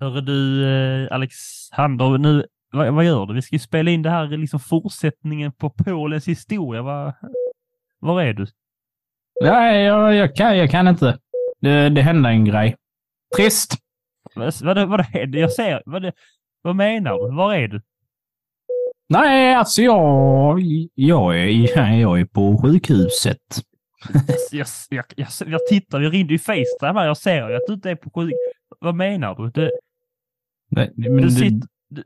Hörru du, eh, Alexander, nu, vad, vad, gör du? Vi ska ju spela in det här, liksom fortsättningen på Polens historia. Var, var är du? Nej, jag, jag, kan, jag kan inte. Det, det hände en grej. Trist. Vad, vad, vad hände? Jag ser, vad, vad menar du? Var är du? Nej, alltså jag, jag, är, jag är på sjukhuset. jag, jag, jag, jag tittar, jag ringde ju Facetime här. Jag ser ju att du inte är på sjukhus. Vad menar du? Det, Nej, men du, sitter, du,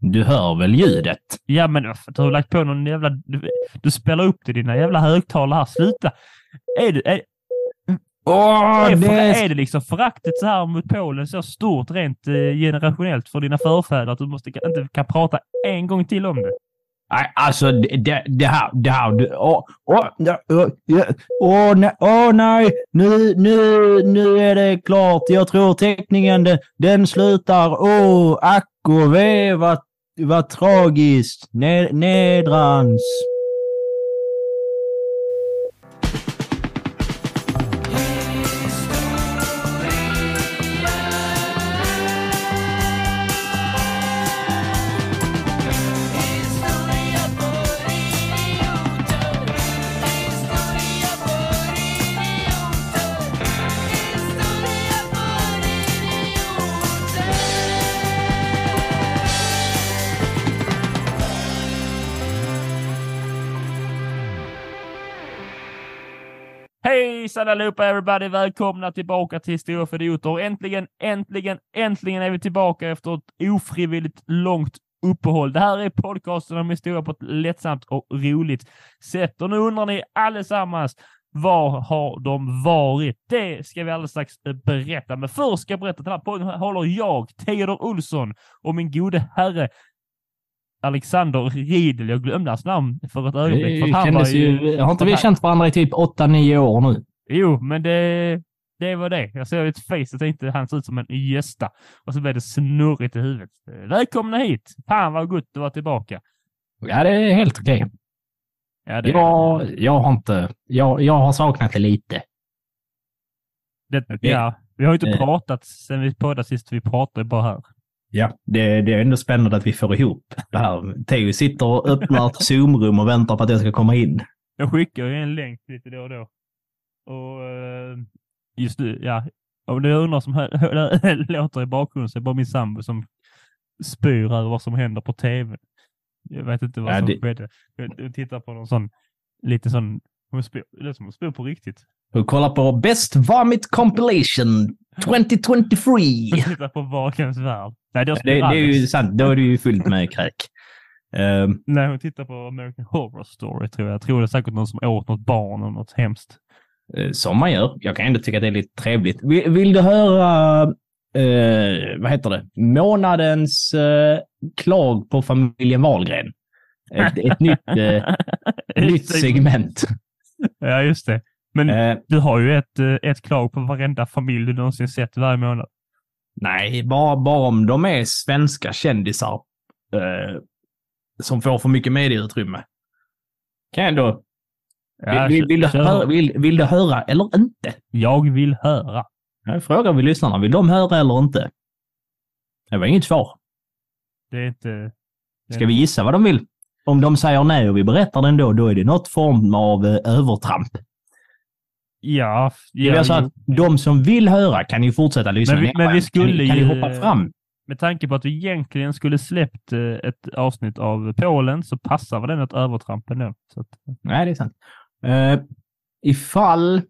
du, hör väl ljudet? Ja, men du har lagt på någon jävla... Du, du spelar upp till dina jävla högtalare här. Sluta! Är du... Är, Oh, är, det... är det liksom föraktet så här mot Polen så stort rent eh, generationellt för dina förfäder att du måste, inte kan prata en gång till om det? Nej, alltså det, det här, det här, åh, åh, åh, nej, åh nej, nu, nu, nu är det klart. Jag tror teckningen, den, den slutar, åh, ack och ve, vad, vad tragiskt, Ned, nedrans. Hejsan allihopa everybody! Välkomna tillbaka till Historia för idioter. Äntligen, äntligen, äntligen är vi tillbaka efter ett ofrivilligt långt uppehåll. Det här är podcasten om historia på ett lättsamt och roligt sätt. Och nu undrar ni allesammans, var har de varit? Det ska vi alldeles strax berätta. Men först ska jag berätta att den här podden håller jag, Theodor Olsson, och min gode herre Alexander Riedel. Jag glömde hans namn för ett ögonblick. För han var ju, har inte vi känt varandra i typ 8-9 år nu? Jo, men det, det var det. Jag såg ett face och tänkte han ser ut som en gästa. Och så blev det snurrigt i huvudet. Välkomna hit! Fan vad gott att vara tillbaka. Ja, det är helt okej. Okay. Ja, det... jag, jag har inte... Jag, jag har saknat det lite. Det, ja, vi har inte eh. pratat sen vi poddade sist. Vi pratade bara här. Ja, det, det, är ändå spännande att vi får ihop det här. Theo sitter och öppnar ett Zoom-rum och väntar på att jag ska komma in. Jag skickar ju en länk lite då och då. Och eh, just nu, ja, om det är undrar som låter i bakgrunden så är det bara min sambo som spyr över vad som händer på tv. Jag vet inte vad ja, som det... skedde. Jag tittar på någon sån, lite sån, hon spyr, det är som hon spyr på riktigt. Du kollar på Best Vomit Compilation 2023. Titta på Vakens värld. Nej, det, det, det är ju sant. Då är det ju fullt med kräk. Um, Nej, hon tittar på American Horror Story tror jag. Jag tror det är säkert någon som åt något barn och något hemskt. Uh, som man gör. Jag kan ändå tycka att det är lite trevligt. Vill, vill du höra, uh, vad heter det, månadens uh, klag på familjen Wahlgren? Ett, ett nytt, nytt segment. Ja, just det. Men eh, du har ju ett, eh, ett klag på varenda familj du någonsin sett varje månad. Nej, bara, bara om de är svenska kändisar eh, som får för mycket medieutrymme. Kan jag ändå... Ja, vill, vill, du höra, vill, vill, du höra eller inte? Jag vill höra. Jag frågar vi lyssnarna, vill de höra eller inte? Det var inget svar. Det är inte... Det är Ska vi gissa vad de vill? Om de säger nej och vi berättar det ändå, då är det något form av eh, övertramp. Ja. ja jag sa att de som vill höra kan ju fortsätta lyssna. Men vi, men vi skulle kan, ju, kan ju hoppa fram. Med tanke på att vi egentligen skulle släppt eh, ett avsnitt av Polen så passar väl den ett övertramp ändå. Så att... Nej, det är sant. Uh, ifall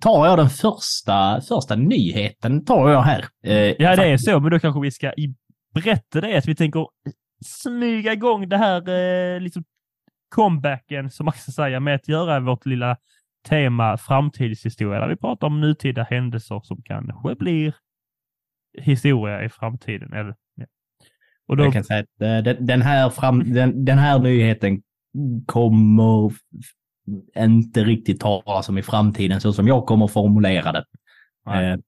tar jag den första, första nyheten tar jag här. Uh, ja, det är så, men då kanske vi ska berätta det att vi tänker smyga igång det här uh, liksom comebacken, som ska säga, med att göra vårt lilla tema framtidshistoria där vi pratar om nutida händelser som kanske blir historia i framtiden. Eller, ja. Och då... Jag kan säga att eh, den här, fram, den, den här nyheten kommer inte riktigt talas om i framtiden så som jag kommer formulera det. Eh,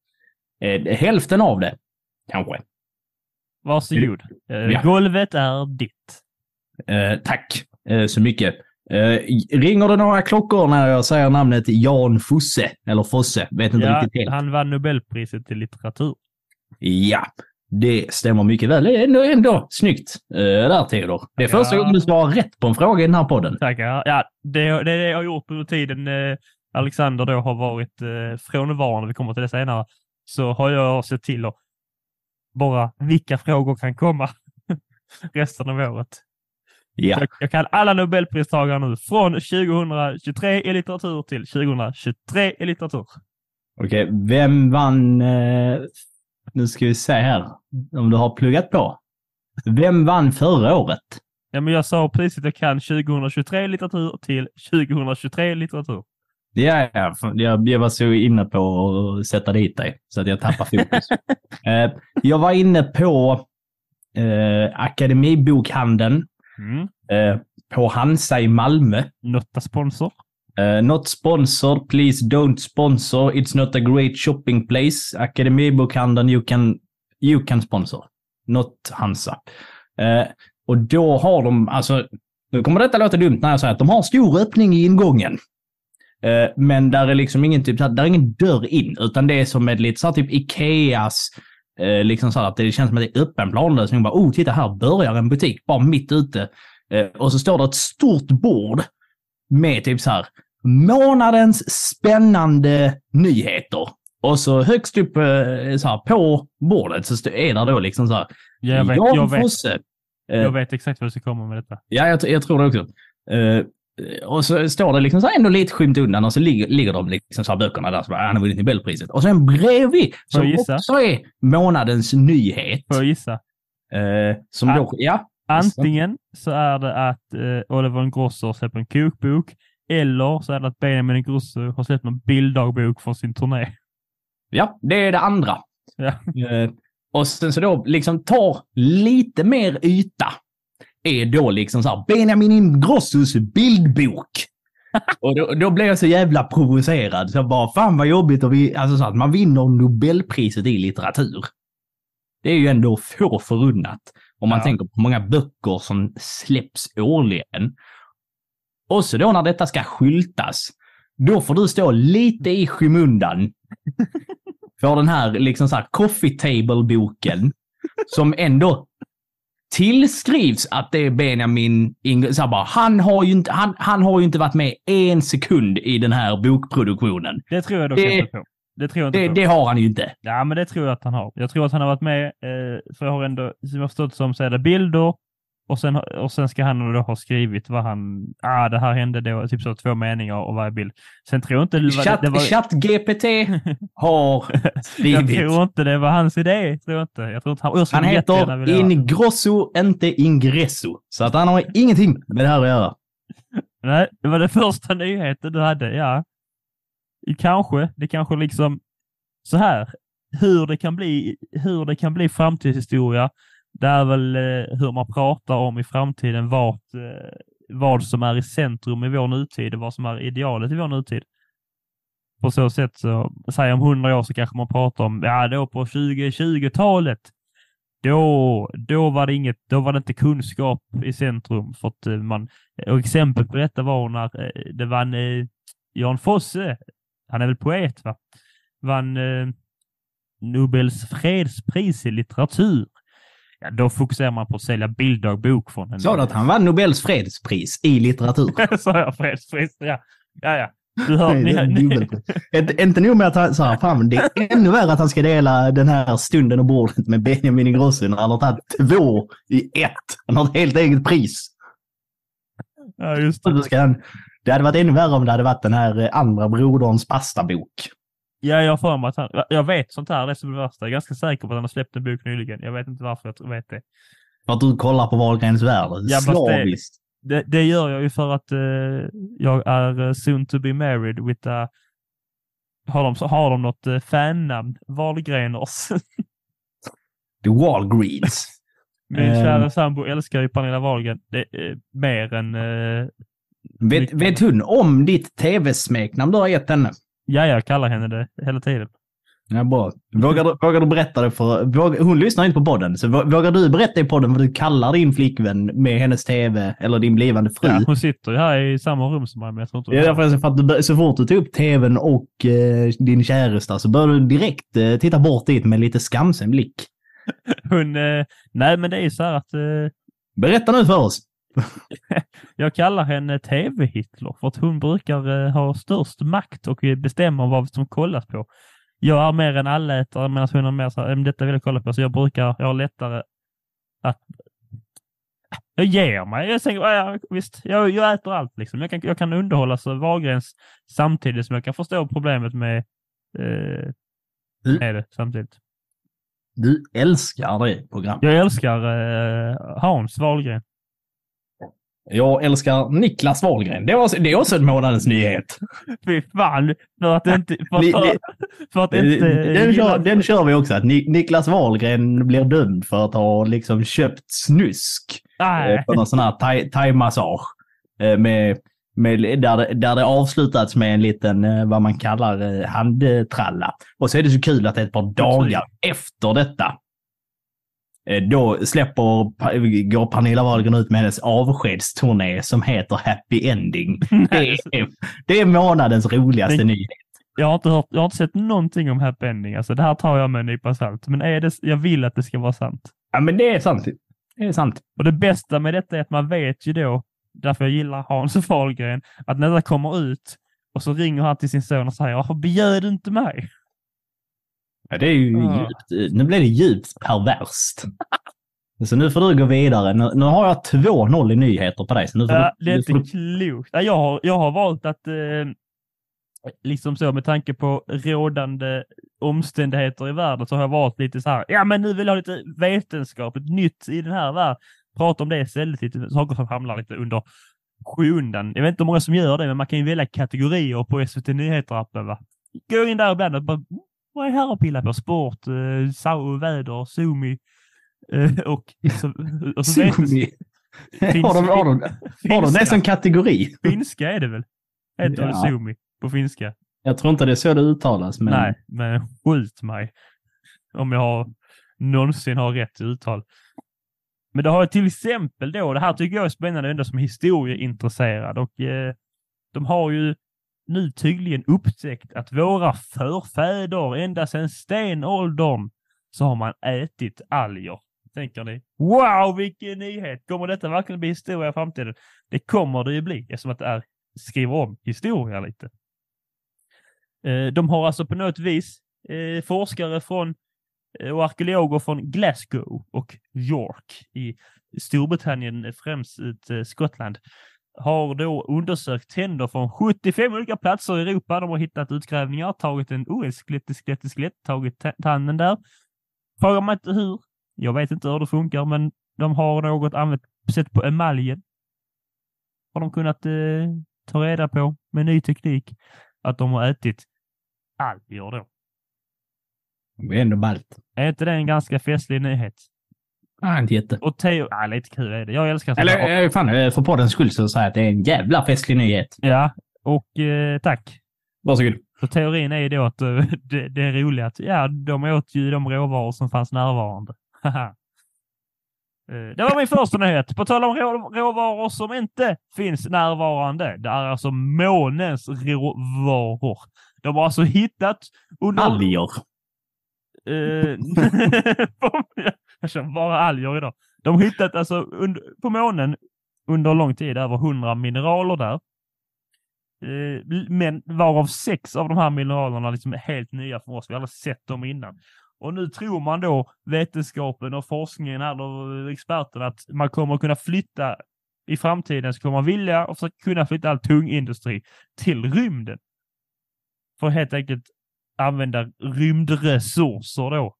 eh, hälften av det, kanske. Varsågod. Eh, ja. Golvet är ditt. Eh, tack eh, så mycket. Uh, ringer det några klockor när jag säger namnet Jan Fosse? Eller Fosse? Vet inte ja, riktigt helt. Han vann Nobelpriset i litteratur. Ja, det stämmer mycket väl. Det är ändå, ändå snyggt uh, där Theodor. Det är första gången du svarar rätt på en fråga i den här podden. Tackar. Ja, det, det jag har gjort under tiden eh, Alexander då har varit eh, frånvarande, vi kommer till det senare, så har jag sett till att bara vilka frågor kan komma resten av året. Ja. Jag, jag kan alla Nobelpristagare nu, från 2023 i litteratur till 2023 i litteratur. Okej, vem vann... Eh, nu ska vi se här om du har pluggat på. Vem vann förra året? Ja, men jag sa precis att jag kan 2023 i litteratur till 2023 i litteratur. Ja, ja, jag, jag var så inne på att sätta dit dig så att jag tappar fokus. eh, jag var inne på eh, Akademibokhandeln Mm. eh, på Hansa i Malmö. Notta sponsor. Uh, not sponsored, please don't sponsor. It's not a great shopping place. Akademibokhandeln, you can, you can sponsor. Not Hansa. Uh, och då har de, alltså, nu kommer detta låta dumt när jag säger att de har stor öppning i ingången. Uh, men där är liksom ingen, typ, där är ingen dörr in, utan det är som ett lite så här, typ Ikeas, uh, liksom så här, att det känns som att det är öppen planlösning. Bara, oh, titta här börjar en butik, bara mitt ute. Uh, och så står det ett stort bord med typ så här, månadens spännande nyheter. Och så högst upp eh, så här, på bordet så är det då liksom så här, Ja, jag, vet, Jan jag, vet, Fosse. Eh, jag vet exakt vad du ska komma med detta. Ja, jag, jag tror det också. Eh, och så står det liksom så här ändå lite skymt undan och så ligger, ligger de liksom så här böckerna där som bara, "Ah, han har vunnit Nobelpriset. Och sen bredvid, som också är månadens nyhet. Får jag gissa? Eh, som då, ja, Antingen så är det att eh, Oliver Ingrosso släppt en kokbok eller så är det att Benjamin Ingrosso har släppt en bilddagbok från sin turné. ja, det är det andra. Ja. Eh, och sen så då liksom tar lite mer yta är då liksom så här Benjamin Ingrossos bildbok. och då, då blev jag så jävla provocerad. Så jag bara, fan vad jobbigt och vi, alltså så att man vinner Nobelpriset i litteratur. Det är ju ändå få förunnat. Om man Ja. tänker på många böcker som släpps årligen. Och så då när detta ska skyltas, då får du stå lite i skymundan för den här liksom så här coffee table-boken som ändå tillskrivs att det är Benjamin Ingr- så här bara, han, har ju inte, han, han har ju inte varit med en sekund i den här bokproduktionen. Det tror jag dock Det- inte på. Det tror jag inte Det, på. det har han ju inte. Ja, men det tror jag att han har. Jag tror att han har varit med, eh, för jag har ändå, som jag förstått som, så är det bilder och sen, och sen ska han då ha skrivit vad han, ah det här hände då, typ så två meningar och varje bild. Sen tror jag inte det Chatt, det var ChatGPT har jag skrivit. tror inte det var hans idé. Tror jag inte. Jag tror inte han, jag Han heter Ingrosso, inte Ingresso. Så att han har ingenting med det här att göra. Nej, det var det första nyheten du hade, ja. Kanske, det kanske liksom så här, hur det kan bli, hur det kan bli framtidshistoria, det är väl eh, hur man pratar om i framtiden vart, eh, vad som är i centrum i vår nutid och vad som är idealet i vår nutid. På så sätt så, säg om hundra år så kanske man pratar om, ja då på 2020-talet, då, då var det inget, då var det inte kunskap i centrum för att eh, man, och exempel på detta var när det vann eh, Jan Fosse, han är väl poet va, vann eh, Nobels fredspris i litteratur. Ja, då fokuserar man på att sälja bilddagbok från en... Sa du att han vann Nobels fredspris i litteratur? Sa jag fredspris? Ja, ja. ja. Du hör, ni. Inte- nog med att han sa, fan det är ännu värre att han ska dela den här stunden och bordet med Benjamin Ingrosso när han har tagit två i ett. Han har ett helt eget pris. ja, just det. ska han, det hade varit ännu värre om det hade varit den här eh, andra broderns pastabok. Ja, jag har för mig att han, jag vet sånt här, det är som det värsta. Jag är ganska säker på att han har släppt en bok nyligen. Jag vet inte varför jag vet det. För att du kollar på Wahlgrens värld. Ja, fast det- Slaviskt. Det, det gör jag ju för att eh, jag är eh, soon to be married with a... Har de, har de något uh, fannamn? Wahlgreners. The Walgreens. Min Ehm. kära sambo älskar ju Pernilla Wahlgren det, är mer än... Uh, Vet, vet hon om ditt tv-smeknamn du har gett henne? Ja, jag kallar henne det hela tiden. Ja, bra. Vågar du, vågar du berätta det för... Vågar, hon lyssnar inte på podden, så vå- vågar du berätta i podden vad du kallar din flickvän med hennes tv eller din blivande fru? Ja, hon sitter ju här i samma rum som mig, men jag tror inte är därför för att du, så fort du tog upp tvn och eh, din käresta så bör du direkt eh, titta bort dit med lite skamsen blick. Hon, eh, nej, men det är så här att eh, Berätta nu för oss. jag kallar henne TV-Hitler för att hon brukar eh, ha störst makt och eh, bestämma vad som kollas på. Jag är mer en allätare medan hon är mer så här, "Mm, detta vill jag kolla på, så jag brukar, jag har lättare att jag ger mig. Jag tänker, ja, visst, jag, jag äter allt liksom. Jag kan, jag kan underhålla så Wahlgrens samtidigt som jag kan förstå problemet med, eh, Mm. med det samtidigt. Du älskar det programmet. Jag älskar eh, Hans Wahlgren. Jag älskar Niklas Wahlgren. Det, var, det är också en månadens nyhet. Fy fan, för att inte... För, Li- för, att inte Den kör, den kör vi också. Att Ni- Niklas Wahlgren blir dömd för att ha liksom köpt snusk eh, Nej. på någon sån här thai- thai-massage. eh, Med, med, där, det, där det avslutats med en liten, eh, vad man kallar, handtralla. Och så är det så kul att det är ett par dagar efter detta då släpper, går Pernilla Wahlgren ut med hennes avskedsturné som heter Happy Ending. Det är, det är månadens roligaste nyhet. Jag har, inte hört, jag har inte sett någonting om happy ending. Alltså, det här tar jag med en nypa salt. Men är det, jag vill att det ska vara sant. Ja, men det är sant. Det är sant. Och det bästa med detta är att man vet ju då, därför jag gillar Hans Wahlgren, att när det kommer ut och så ringer han till sin son och säger varför bjöd du inte mig? Ja, det är ju Ja. djupt, nu blir det djupt perverst. Så nu får du gå vidare. Nu, nu har jag 2-0 i nyheter på dig. Så nu får Ja, du, det är inte du, klokt. Ja, jag, har, jag har valt att, eh, liksom så med tanke på rådande omständigheter i världen, så har jag valt lite så här, ja men nu vill jag ha lite vetenskapligt nytt i den här världen. Prata om det istället, lite saker som hamnar lite under skymundan. Jag vet inte hur många som gör det, men man kan ju välja kategorier på SVT Nyheter-appen. Gå in där ibland och bara, "Mm, vad är det här att pilla på? Sport, eh, sau, väder, Zoomi eh, och så, och så Zoomi. finns- Har de, har de, har de det som kategori? Finska är det väl? Heter det Ja. Zoomi på finska? Jag tror inte det är så det uttalas. Men Nej, men skjut mig. Om jag har, någonsin har rätt uttal. Men det har jag till exempel då, det här tycker jag är spännande ändå som historieintresserad och eh, de har ju nu tydligen upptäckt att våra förfäder ända sedan stenåldern så har man ätit alger. Tänker ni? Wow, vilken nyhet! Kommer detta verkligen bli historia i framtiden? Det kommer det ju bli eftersom att det är skriver om historia lite. Eh, de har alltså på något vis eh, forskare från eh, och arkeologer från Glasgow och York i Storbritannien, främst ut Skottland, har då undersökt tänder från 75 olika platser i Europa. De har hittat utgrävningar, tagit en oh, ett skelett, ett skelett, ett skelett, tagit ta- tanden där. Frågar man inte hur. Jag vet inte hur det funkar, men de har något använt sätt på emaljen. Har de kunnat eh, ta reda på med ny teknik att de har ätit alger då. det är ändå ballt. Är inte det en ganska festlig nyhet? Ah, inte jätte. Och Theo, ja, lite kul är det. Jag älskar sådana här- Eller eh, fan, eh, för poddens skull så säger jag att det är en jävla festlig nyhet. Ja, och eh, tack. Varsågod. Så teorin är ju då att eh, det, det är roligt att ja, de åt ju de råvaror som fanns närvarande. Det var min första nyhet. På tal om rå, råvaror som inte finns närvarande. Det är alltså månens råvaror. De har alltså hittat under... Alger. Eh, jag som bara alger idag. De har hittat alltså under, på månen under lång tid över 100 mineraler där. Eh, men varav sex av de här mineralerna liksom är helt nya för oss. Vi har aldrig sett dem innan. Och nu tror man då, vetenskapen och forskningen här, och experterna, att man kommer kunna flytta i framtiden så kommer man vilja och försöka kunna flytta all tung industri till rymden. För att helt enkelt använda rymdresurser då.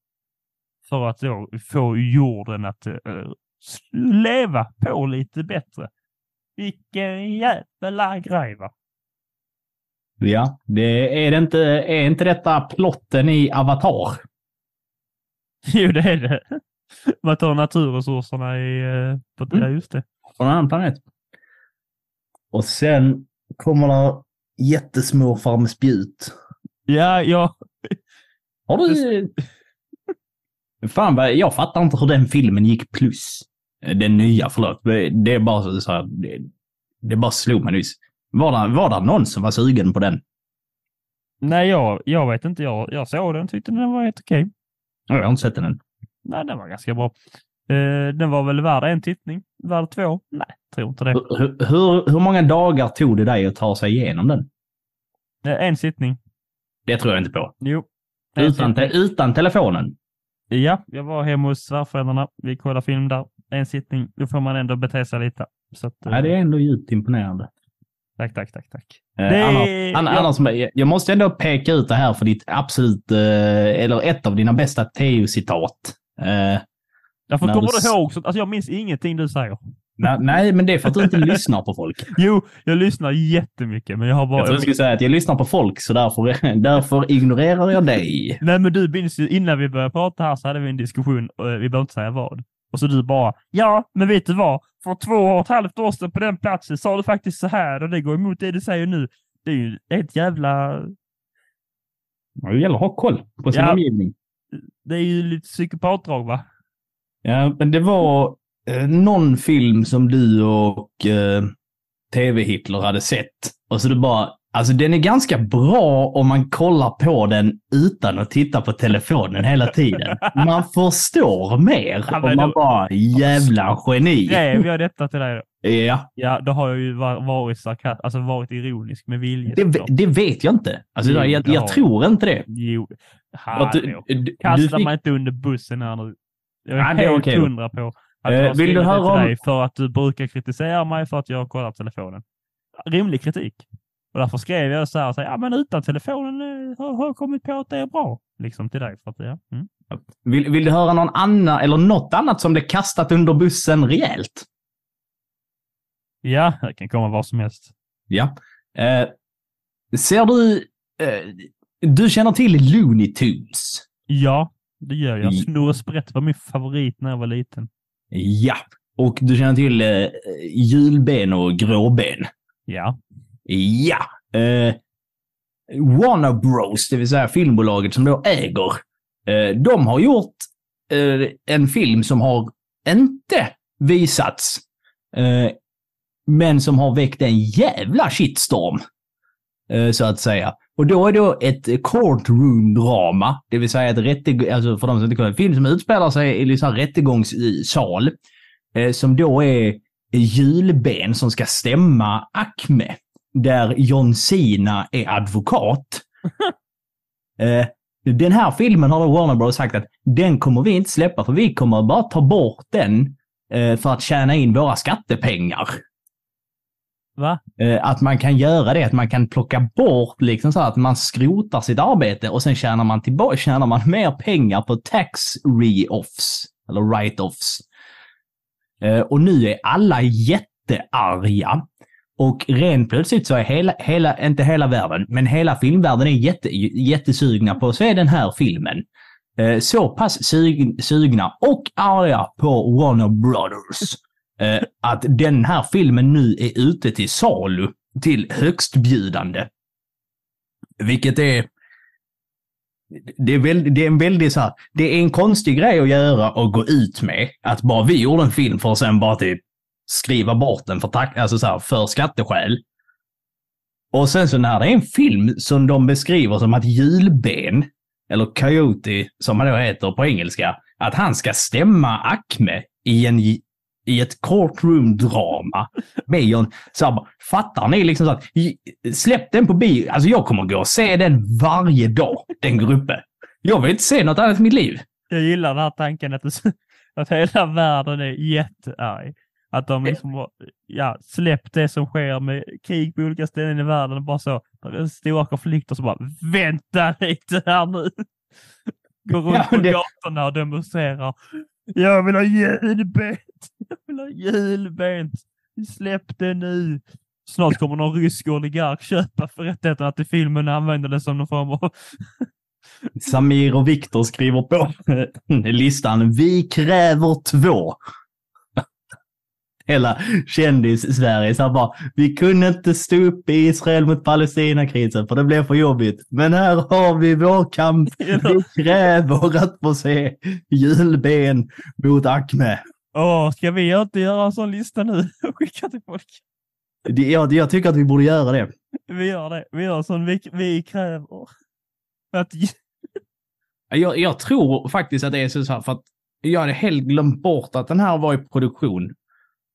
För att då få jorden att s- leva på lite bättre. Vilken jävla grej va? Ja, det är det inte. Är inte detta plotten i Avatar? Jo, det är det. Man tar naturresurserna i... eh, På, Mm. Ja, just det. Från en annan planet. Och sen kommer det jättesmå fram spjut. Ja, ja. Har du... Fan, vad- jag fattar inte hur den filmen gick plus. Den nya, förlåt. Det är bara så här, det, det bara slog mig nyss. Var det, var det någon som var sugen på den? Nej, jag, jag vet inte. Jag, jag såg den tyckte den var helt okej. Jag har inte sett den än. Nej, den var ganska bra. Eh, den var väl värd en tittning? Värd två? Nej, tror inte det. Hur, hur, hur många dagar tog det dig att ta sig igenom den? Eh, en sittning. Det tror jag inte på. Jo. Utan, te, utan telefonen. Ja, jag var hemma hos svärföräldrarna. Vi kollade film där. En sittning. Då får man ändå bete sig lite. Så att, eh, Nej, det är ändå djupt imponerande. Tack, tack, tack, tack. Eh, Det- annars, an, ja. annars, jag- måste ändå peka ut det här för ditt absolut, eh, eller ett av dina bästa TU-citat. Eh, Därför kommer du ihåg, så, alltså jag minns ingenting du säger. Nej, nej, men det är för att du inte lyssnar på folk. Jo, jag lyssnar jättemycket, men jag har bara... Jag tror jag skulle säga att jag lyssnar på folk, så därför, därför ignorerar jag dig. Nej, men du minns ju innan vi började prata här så hade vi en diskussion, och vi behöver inte säga vad. Och så du bara, ja, men vet du vad? För två och ett halvt år sedan på den platsen sa du faktiskt så här och det går emot det du säger nu. Det är ju ett jävla... Ja, Det gäller att ha koll på sin Ja. omgivning. Det är ju lite psykopatdrag, va? Ja, men det var eh, någon film som du och eh, TV-Hitler hade sett. Och så du bara, alltså den är ganska bra om man kollar på den utan att titta på telefonen hela tiden. Man förstår mer Ja, men man då- bara, jävla geni. Skrev jag detta till dig då? Ja, Ja, då har jag ju va- varit sarkast, alltså varit ironisk med vilje. det, det vet jag inte. Alltså, Jo, jag, jag, jag tror inte det. Jo, du, hallå. du, du Kasta fick- mig inte under bussen här nu. Jag är är helt hundra på att Eh, jag har vill du höra om- dig för att du brukar kritisera mig för att jag kollar telefonen. Rimlig kritik. Och därför skrev jag så här, så här ja men utan telefonen eh, har jag kommit på att det är bra. Liksom till dig. För att, ja. mm. Vill, vill du höra någon annan, eller något annat som det kastat under bussen rejält? ja, det kan komma vad som helst. Ja. Eh, ser du... Eh, du känner till Looney Tunes? Ja, det gör jag. Mm. Snurre Sprätt var min favorit när jag var liten. Ja. Och du känner till eh, julben och gråben? Ja. Ja. Eh, Warner Bros, det vill säga filmbolaget som då äger, eh, de har gjort eh, en film som har inte visats, eh, men som har väckt en jävla shitstorm, eh, så att säga. Och då är det ett courtroom-drama, det vill säga ett rättegång, alltså för de som inte kan, en film som utspelar sig i liksom rättegångssal, eh, som då är julben som ska stämma Acme där John Cena är advokat. eh, den här filmen har då Warner Bros sagt att den kommer vi inte släppa för vi kommer bara ta bort den eh, för att tjäna in våra skattepengar. Va? Eh, att man kan göra det, att man kan plocka bort liksom så att man skrotar sitt arbete och sen tjänar man, tillbaka, tjänar man mer pengar på tax re-offs, eller write-offs. Eh, och nu är alla jättearga. Och rent plötsligt så är hela, hela, inte hela världen, men hela filmvärlden är jätte, jättesugna på att se den här filmen. Eh, så pass sugna och arga på Warner Brothers eh, att den här filmen nu är ute till salu till högstbjudande. Vilket är... Det är, väl, det är en väldigt så här, det är en konstig grej att göra och gå ut med. Att bara vi gjorde en film för att sen bara typ skriva bort den för, tack, alltså så här, för skatteskäl. Och sen så när det är en film som de beskriver som att julben, eller Coyote som han då heter på engelska, att han ska stämma Acme i, en, i ett courtroom-drama med John. Fattar ni liksom så att släpp den på bio. Alltså jag kommer gå och se den varje dag, den gruppen. Jag vill inte se något annat i mitt liv. Jag gillar den här tanken att, att hela världen är jättearg. Att de liksom, ja, släpp det som sker med krig på olika ställen i världen. Bara så, stora konflikter så bara, vänta lite här nu. Går runt Ja, på det- gatorna och demonstrerar. Jag vill ha julbent! Jag vill ha julbent! Släpp det nu! Snart kommer någon rysk oligark köpa för rättigheterna till filmen och använda det som någon form av... Samir och Viktor skriver på listan. Vi kräver två hela kändis-Sverige. Så här bara, vi kunde inte stå upp i Israel mot Palestina-krisen för det blev för jobbigt. Men här har vi vår kamp. Vi kräver att få se julben mot Acme. Åh, ska vi inte göra en sån lista nu och skicka till folk? Det- Jag, jag tycker att vi borde göra det. Vi gör det. Vi gör som vi, vi kräver. Att, Jag, jag tror faktiskt att det är så här för att jag hade helt glömt bort att den här var i produktion.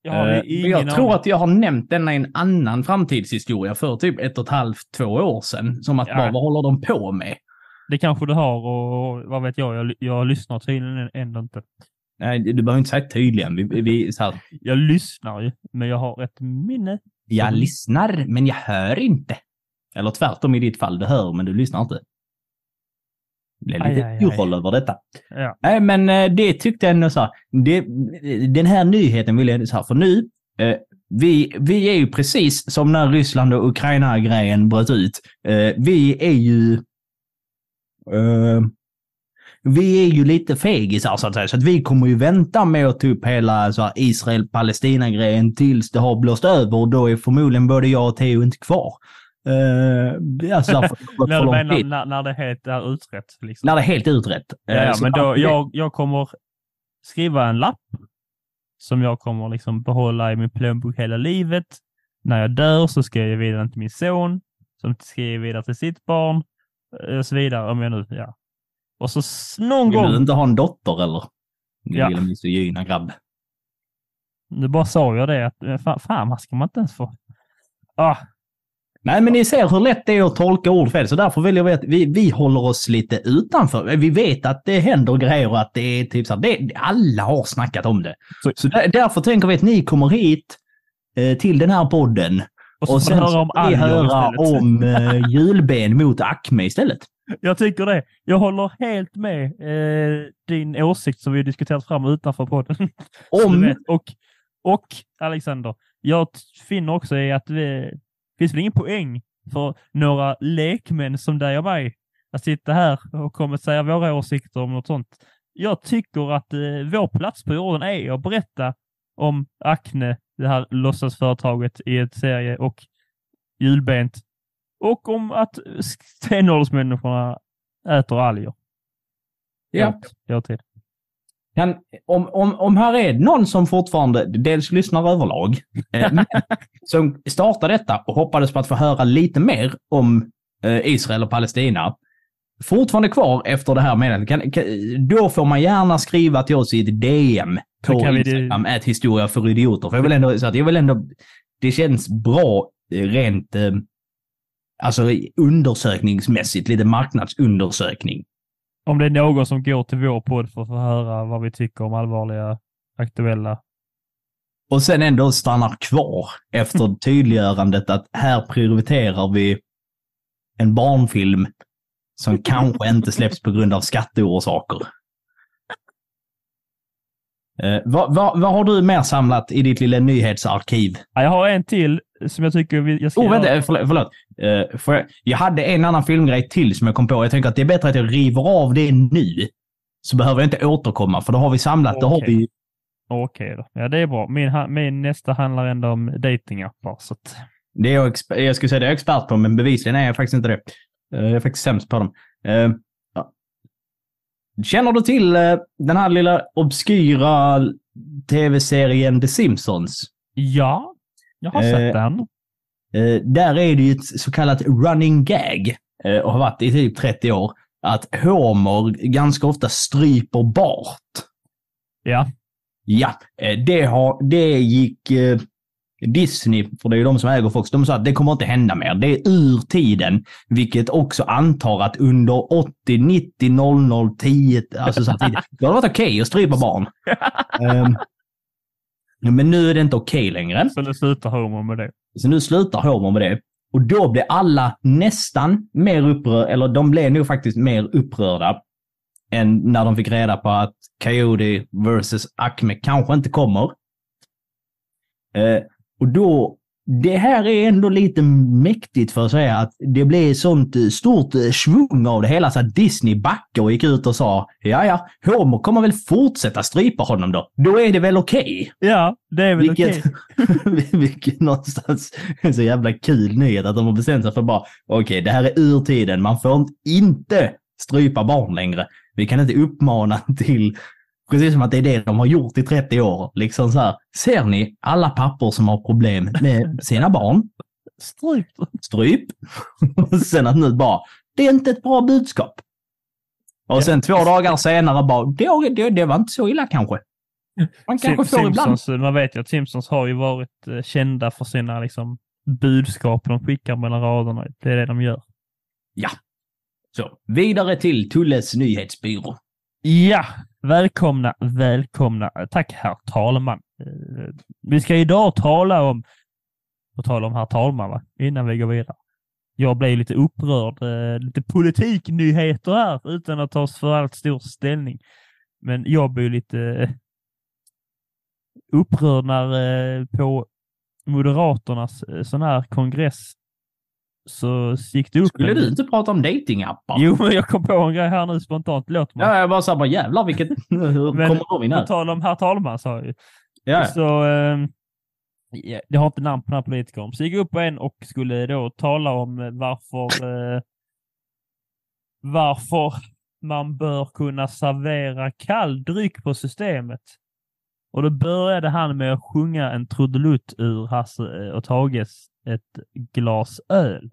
Jag Eh, jag tror att jag har nämnt denna i en annan framtidshistoria för typ ett och ett halvt, två år sedan. Som att Ja. bara, vad håller de på med? Det kanske du har och vad vet jag, jag, jag lyssnar tydligen ändå inte. Nej, du behöver inte säga tydligen. Vi, vi, Jag lyssnar ju, men jag har ett minne. jag lyssnar, men jag hör inte. Eller tvärtom i ditt fall, du hör men du lyssnar inte. Aj, lite aj, urroll över detta. Ja. Nej, men eh, det tyckte jag ändå så här. Det, den här nyheten vill jag så här, för nu, eh, vi, vi är ju precis som när Ryssland och Ukraina-grejen bröt ut. Eh, vi är ju... Eh, vi är ju lite fegisar så att säga, så att vi kommer ju vänta med att ta upp hela Israel-Palestina-grejen tills det har blåst över och då är förmodligen både jag och Theo inte kvar. Eh, alltså, När, du menar, när, när det helt är utrett. Liksom. När det är helt utrett. Eh, ja, men då, jag, jag kommer skriva en lapp som jag kommer liksom behålla i min plånbok hela livet. När jag dör så ska jag ge vidare till min son, som ska ge vidare till sitt barn eh, och så vidare. Om jag nu, ja. Och så någon Vill du gång, inte ha en dotter eller? Din Ja. lilla misogyna grabb. nu bara sa jag det, att eh, fan, fan man ska man inte ens få... Ah, Nej, men ni ser hur lätt det är att tolka ord fel, så därför vill jag veta, vi, vi håller oss lite utanför. Vi vet att det händer grejer och att det är typ så här, det, alla har snackat om det. Så- Så, där, därför tänker vi att ni kommer hit eh, till den här podden och så och sen höra om vi höra om eh, julben mot Acme istället. Jag tycker det. Jag håller helt med eh, din åsikt som vi diskuterat fram utanför podden. Om. Och, och Alexander, jag finner också i att det finns väl ingen poäng för några lekmän som dig och mig att sitta här och kommer säga våra åsikter om något sånt. Jag tycker att eh, vår plats på jorden är att berätta om Acne, det här låtsasföretaget i ett serie och julbent och om att stenåldersmänniskorna äter alger. ja, Jag har tid. Kan, om, om, om här är någon som fortfarande dels lyssnar överlag, eh, som startade detta och hoppades på att få höra lite mer om eh, Israel och Palestina, fortfarande kvar efter det här meddelandet, då får man gärna skriva till oss i ett DM på Instagram, ett historia för idioter. För jag vill ändå, så att jag vill ändå, det känns bra eh, rent, eh, alltså undersökningsmässigt, lite marknadsundersökning. Om det är någon som går till vår podd för att få höra vad vi tycker om allvarliga, aktuella... Och sen ändå stannar kvar efter tydliggörandet att här prioriterar vi en barnfilm som kanske inte släpps på grund av skatteorsaker. Eh, vad, vad, vad har du mer samlat i ditt lilla nyhetsarkiv? Ja, Jag har en till som jag tycker vi, jag ska Oh, vänta, eh, förlåt. förlåt. Eh, får jag, jag hade en annan filmgrej till som jag kom på. Jag tänker att det är bättre att jag river av det nu. Så behöver jag inte återkomma, för då har vi samlat. Då har Okej. vi... Okej då. Ja, det är bra. Min, min nästa handlar ändå om datingappar. Så att, Det är jag, jag skulle säga det är jag expert på, men bevisligen är jag faktiskt inte det. Eh, Jag är faktiskt sämst på dem. Eh. Känner du till eh, den här lilla obskyra tv-serien The Simpsons? ja, jag har Eh, sett den. Eh, där är det ju ett så kallat running gag eh, och har varit i typ 30 år. Att Homer ganska ofta stryper Bart. Ja. Ja, eh, det, har, det gick eh, Disney, för det är ju de som äger Fox, de sa att det kommer inte hända mer. Det är ur tiden, vilket också antar att under 80, 90, 00, 10, alltså så här tid, då har det varit okej att strypa barn. Ehm, men nu är det inte okej längre. Så nu slutar Homer med det. Så nu slutar Homer med det. Och då blir alla nästan mer upprörda, eller de blev nog faktiskt mer upprörda än när de fick reda på att Coyote vs. Acme kanske inte kommer. Eh, och då det här är ändå lite mäktigt för att säga att det blev sånt eh, stort eh, svung av det hela så att Disney backade och gick ut och sa ja, ja, Homer kommer väl fortsätta strypa honom då. Då är det väl okej? Ja, det är väl okej. Vilket, vilket någonstans är så jävla kul nyhet att de har bestämt sig för bara okej, det här är ur tiden. Man får inte strypa barn längre. Vi kan inte uppmana till Precis som att det är det de har gjort i 30 år. Liksom så här, ser ni alla pappor som har problem med sina barn? Stryp. Stryp. Och sen att nu bara, det är inte ett bra budskap. Och sen två dagar senare bara, det, det, det var inte så illa kanske. Man kanske får ibland. Simpsons, man vet ju att Simpsons har ju varit eh, kända för sina liksom, budskap de skickar mellan raderna. Det är det de gör. Ja. Så, vidare till Tulles nyhetsbyrå. Ja, välkomna, välkomna. Tack herr talman. Eh, vi ska idag tala om, på tal om herr talman, va? innan vi går vidare. Jag blev lite upprörd, eh, lite politiknyheter här utan att ta för allt stor ställning. Men jag blev lite eh, upprörd när på Moderaternas sån här kongress så gick det upp. Skulle en- du inte prata om datingappar? Jo, men jag kom på en grej här nu spontant. Låt mig. Ja, jag bara sa bara jävlar vilket... Hur Men kommer de in På här? tal om herr talman sa jag ju. Ja, Så, eh, ja, det har inte namn på den här politikern. Så gick jag upp på en och skulle då tala om varför, eh, varför man bör kunna servera kall dryck på systemet. Och då började han med att sjunga en trudelutt ur Hasse eh, och Tages ett glas öl.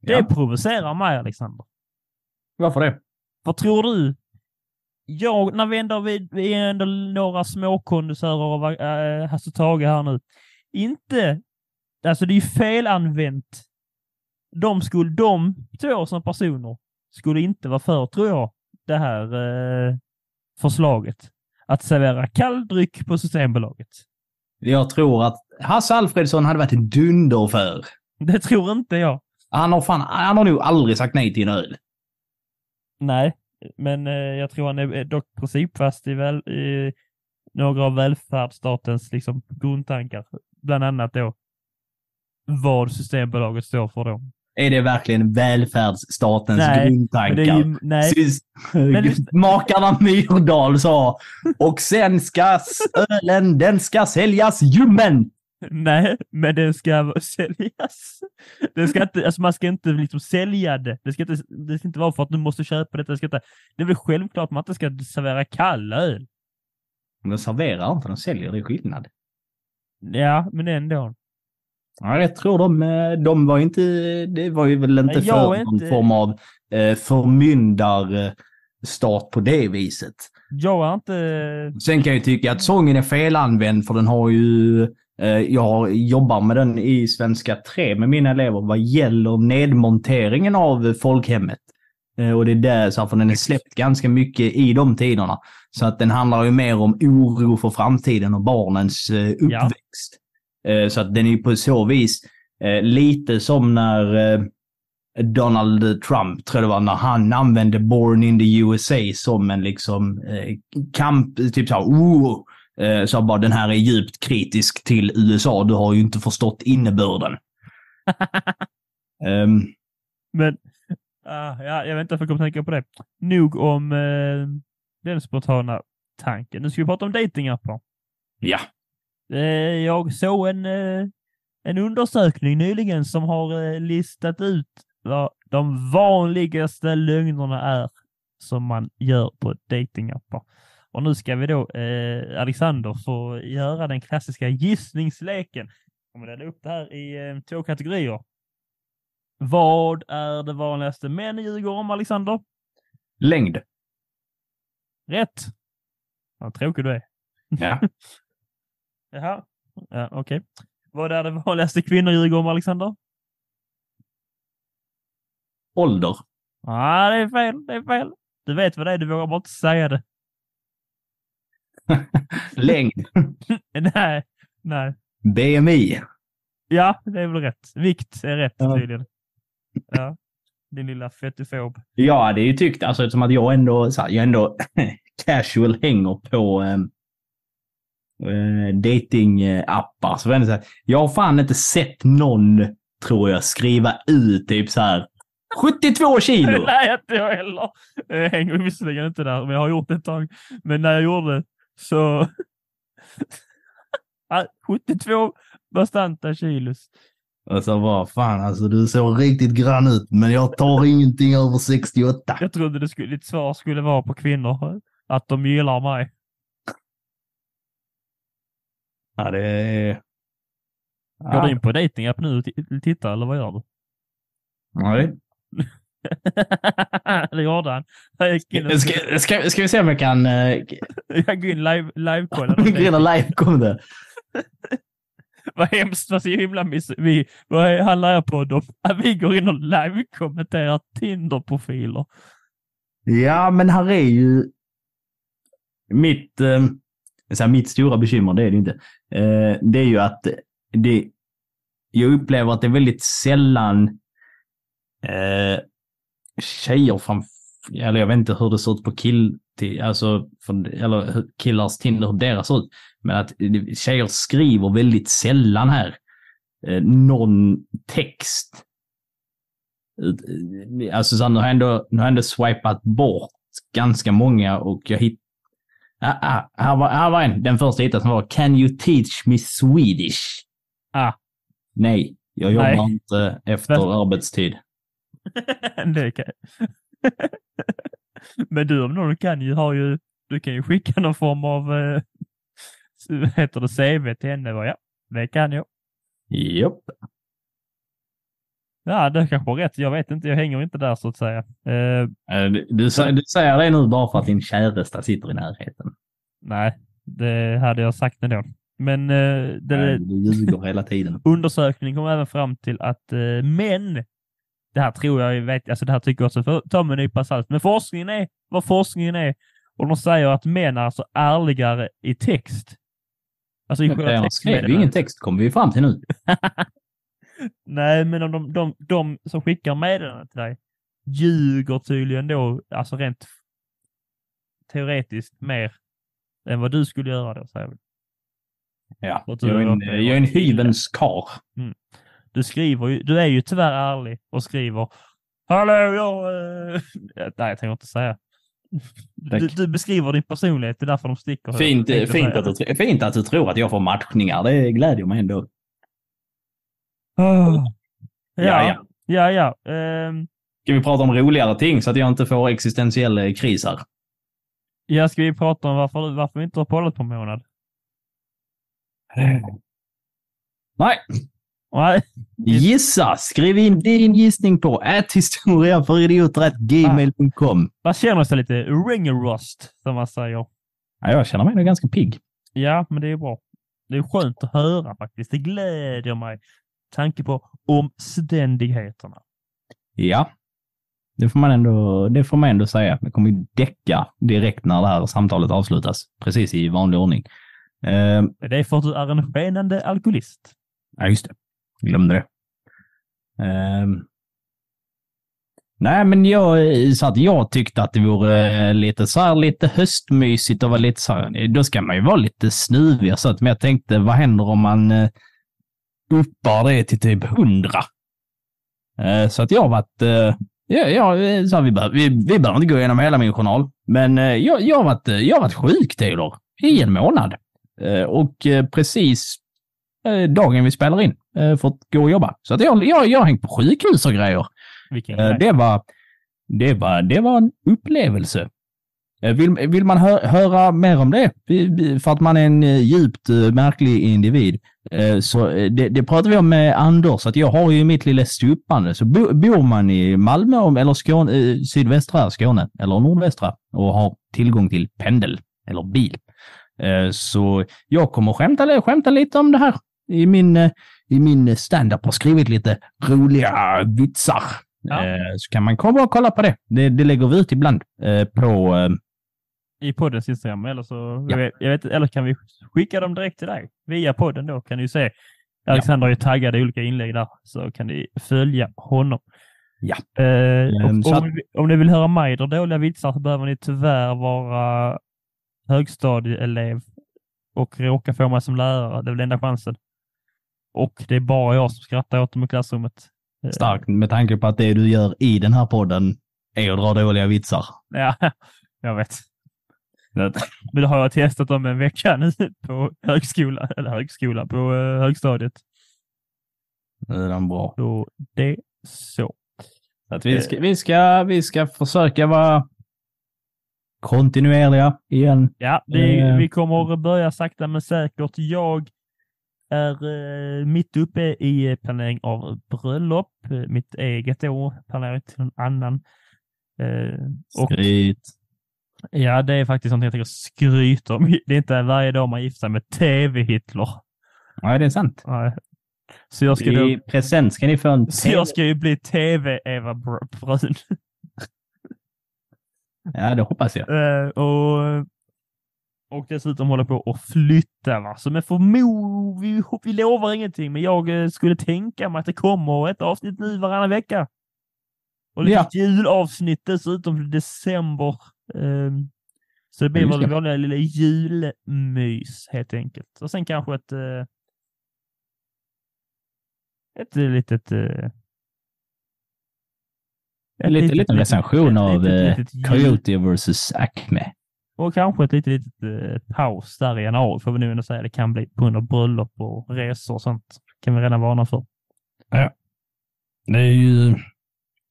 Det ja. provocerar mig, Alexander. Varför det? Vad tror du? Jag, när vi ändå, vi, vi är ändå några småkondensörer av äh, Hasse Tage här nu. Inte, alltså det är ju felanvänt. De skulle, de två som personer skulle inte vara för, tror jag, det här eh, förslaget. Att servera kall dryck på Systembolaget. Jag tror att Hasse Alfredsson hade varit dunder för. Det tror inte jag. Han har, fan, han har nog aldrig sagt nej till en öl. Nej, men eh, jag tror han är dock principfast i, väl, i några av välfärdsstatens liksom, grundtankar. Bland annat då vad Systembolaget står för då. Är det verkligen välfärdsstatens Nej, grundtankar? ju, nej, Sys- Makarna Myrdal sa och sen ska ölen, den ska säljas ljummen. Nej, men den ska säljas. Den ska inte, alltså man ska inte liksom sälja det. Det ska inte, det ska inte vara för att du måste köpa detta. Det, ska inte, det är väl självklart att man inte ska servera kall öl. De serverar inte, de säljer, det är skillnad. Ja, men ändå. Ja, jag tror de, eh, de var inte, det var ju väl inte jag för någon inte- form av eh, förmyndarstat på det viset. Jag är inte... Sen kan jag ju tycka att sången är felanvänd för den har ju... Eh, jag jobbar med den i Svenska 3 med mina elever vad gäller nedmonteringen av folkhemmet. Eh, och det är där, så här, för den är släppt ganska mycket i de tiderna. Så att den handlar ju mer om oro för framtiden och barnens eh, Ja. uppväxt. Eh, så att den är ju på så vis lite som när Donald Trump, tror jag det var, när han använde Born in the USA som en liksom kamp, typ såhär, oh, eh, så bara den här är djupt kritisk till USA, du har ju inte förstått innebörden. Ehm, Men, ah, ja, jag vet inte varför jag kommer tänka på det. Nog om eh, den spontana tanken. Nu ska vi prata om datingappar. ja, Eh, jag såg en, eh, en undersökning nyligen som har listat ut vad de vanligaste lögnerna är som man gör på datingappar. Och nu ska vi då, eh, Alexander, få göra den klassiska gissningsleken. Jag kommer dela upp det här i eh, två kategorier. Vad är det vanligaste män ljuger om, Alexander? längd. Rätt! Vad tråkig du är. Ja. Jaha, ja, okej. Vad är det vanligaste kvinnor ljuger om, Alexander? Ålder. ah, det är fel. Det är fel. Du vet vad det är, du vågar bara inte säga det. Längd. nej, nej. BMI. Ja, det är väl rätt. Vikt är rätt Ja. tydligen. Ja, din lilla fettifob. Ja, det är ju tyckt, alltså eftersom att jag ändå, så här, jag ändå casual hänger på, eh, datingappar så det så här, jag har fan inte sett någon, tror jag, skriva ut typ så här 72 kilo. Nej, inte jag heller. Jag hänger visserligen inte där, men jag har gjort det ett tag. Men när jag gjorde så... Ja, 72 bastanta kilos. Och så bara, fan alltså du såg riktigt grann ut, men jag tar ingenting över 68. Jag trodde det skulle, ditt svar skulle vara på kvinnor. Att de gillar mig. Ja, det är... Går du in på datingapp nu och tittar eller vad gör du? Nej. det gjorde han. In och Ska, ska, ska vi se om jag kan... Uh, jag gick in live, live-kolla. Grena live kom det. Vad hemskt, vad så himla miss... Vi, vad handlar jag på? Då? Vi går in och live-kommenterar Tinder-profiler. Ja, men här är ju mitt, eh, så här, mitt stora bekymmer, det är det inte. Eh, det är ju att det, jag upplever att det är väldigt sällan eh, tjejer fram, eller jag vet inte hur det ser ut på kill, till, alltså, för, eller killars Tinder, hur deras ser ut. Men att tjejer skriver väldigt sällan här eh, någon text. Eh, Alltså så nu har jag ändå, nu har jag ändå swipat bort ganska många och jag hitt... Ah, ah, här, var, här var en, den första jag hittade som var Can you teach me Swedish? Ah. Nej, jag jobbar Nej. inte efter Men- arbetstid. det kan... Men du om någon kan ju ha ju, du kan ju skicka någon form av, eh, heter det, CV till henne. va? Ja, det kan jag. Japp. Ja, det kanske var rätt. Jag vet inte, jag hänger inte där så att säga. Eh, Eh, Du, du, du säger det nu bara för att din käresta sitter i närheten. nej, det hade jag sagt ändå. Men eh, det, Nej, Du ljuger hela tiden. undersökningen kom även fram till att eh, män, det här tror jag, vet, alltså det här tycker jag också, för, ta med en nypa salt, men forskningen är vad forskningen är. Och de säger att män är alltså ärligare i text. Alltså i själva Jag skrev ju ingen text, kommer vi fram till nu. Nej, men om de, de, de som skickar meddelandet till dig ljuger tydligen då, alltså rent teoretiskt mer än vad du skulle göra då, säger vi. Ja, jag är en, du- jag är en hyvens karl. Du skriver ju, du är ju tyvärr ärlig och skriver Hallå, jag... Eh... Nej, jag tänker inte säga. Du, du beskriver din personlighet, det är därför de sticker. Fint, fint, säga. att du, fint att du tror att jag får matchningar. Det glädjer mig ändå. Ah. Ja, Ja, ja. ja, ja. Ehm, Ska vi prata om roligare ting så att jag inte får existentiell eh, kris här? ja, ska vi prata om varför, varför vi inte har poddat på en månad? Nej, gissa! Skriv in din gissning på äthistoriaföridioter.gmail.com. man känner sig lite ringerost, som man säger. Ja, jag känner mig nog ganska pigg. Ja, men det är bra. Det är skönt att höra faktiskt. Det glädjer mig. Tanke på omständigheterna. Ja, det får man ändå, det får man ändå säga. Det kommer ju däcka direkt när det här samtalet avslutas. Precis i vanlig ordning. Eh, Det är för att du är en skenande alkoholist. Ja, just det. Glömde det. Um. Nej, men jag, så att jag tyckte att det vore eh, lite så här lite höstmysigt och vara lite så här, eh, då ska man ju vara lite snuvig och så att, men jag tänkte, vad händer om man eh, uppar det till typ hundra? Så att jag har varit, ja, ja, så här, vi, behöver, vi, vi behöver inte gå igenom hela min journal, men jag, jag, har varit, jag har varit sjuk, Theodor, i en månad. Och precis dagen vi spelar in eh, fått gå och jobba. Så att jag, jag, jag har hängt på sjukhus och grejer. Eh, det, var, det, var, det var en upplevelse. Eh, Vill, vill man hö, höra mer om det, för att man är en eh, djupt eh, märklig individ, så det, det pratar vi om med Anders, att jag har ju mitt lilla stupande. Så bo, bor man i Malmö eller Skåne, sydvästra Skåne eller nordvästra och har tillgång till pendel eller bil, så jag kommer skämta, skämta lite om det här i min, i min stand-up och skrivit lite roliga vitsar. Ja. Eh, Så kan man komma och kolla på det. Det, det lägger vi ut ibland eh, på... eh, I poddens Instagram, eller så, Ja. jag vet, eller kan vi skicka dem direkt till dig? Via podden då kan du se. Alexander har ju taggat i olika inlägg där, så kan ni följa honom. Ja. Eh, Ehm, att- om, ni- om ni vill höra mig dra dåliga vitsar så behöver ni tyvärr vara högstadieelev och råkar få mig som lärare. Det är väl enda chansen. Och det är bara jag som skrattar åt dem i klassrummet. Eh, Starkt med tanke på att det du gör i den här podden är att dra dåliga vitsar. Ja, jag vet. Men det har jag testat om en vecka nu på högskola, eller högskola, på eh, högstadiet. Det är den bra. Så det så. Att vi, ska, vi, ska, vi ska försöka vara kontinuerliga igen. Ja, det, Eh. vi kommer att börja sakta men säkert. Jag är eh, mitt uppe i planering av bröllop, mitt eget då, planering till någon annan. Eh, och Skryt. ja, det är faktiskt någonting jag tänker skryta om. Det är inte varje dag man gifter sig med TV-Hitler. Ja, det är sant. Nej. Så jag ska, då, I present ska ni få en så jag ska ju bli TV-Eva Br- Brun. Ja, det hoppas jag. Eh, och, och dessutom hålla på att flytta. Va? Så men förmo, vi, vi lovar ingenting, men jag eh, skulle tänka mig att det kommer ett avsnitt nu varannan vecka. Och lite Ja. julavsnitt dessutom för december. Eh, så det blir Just väl vanliga lilla julmys helt enkelt. Och sen kanske ett eh, ett litet Lite, litet- liten recension av litet- eh, litet Coyote vs Acme. Och kanske ett litet, litet eh, paus där i januari får vi nu ändå säga. Det kan bli på grund av bröllop och resor och sånt. kan vi redan varna för. Det är ju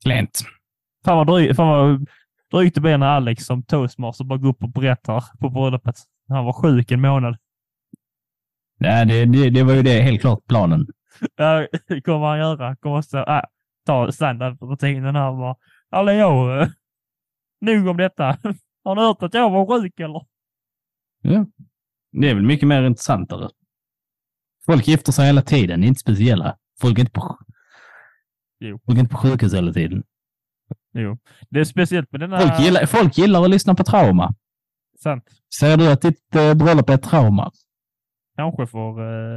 klent. Fan vad, dry, fan vad drygt det blir när Alex som toastmaster bara går upp och berättar på bröllopet. Han var sjuk en månad. Ja, det, det, det var ju det helt klart planen. Ja, det kommer han göra. Kommer stå, äh, ta standardrutinen här och bara. Hallå, eh, nog om detta. Har ni hört att jag var sjuk eller? Ja. Det är väl mycket mer intressantare. Folk gifter sig hela tiden, inte speciella. Folk är inte på, Jo. folk är inte på sjukhus hela tiden. Jo, det är speciellt med denna... Folk gillar, folk gillar att lyssna på trauma. Sant. Säger du att ditt eh, bröllop är ett trauma? Kanske för,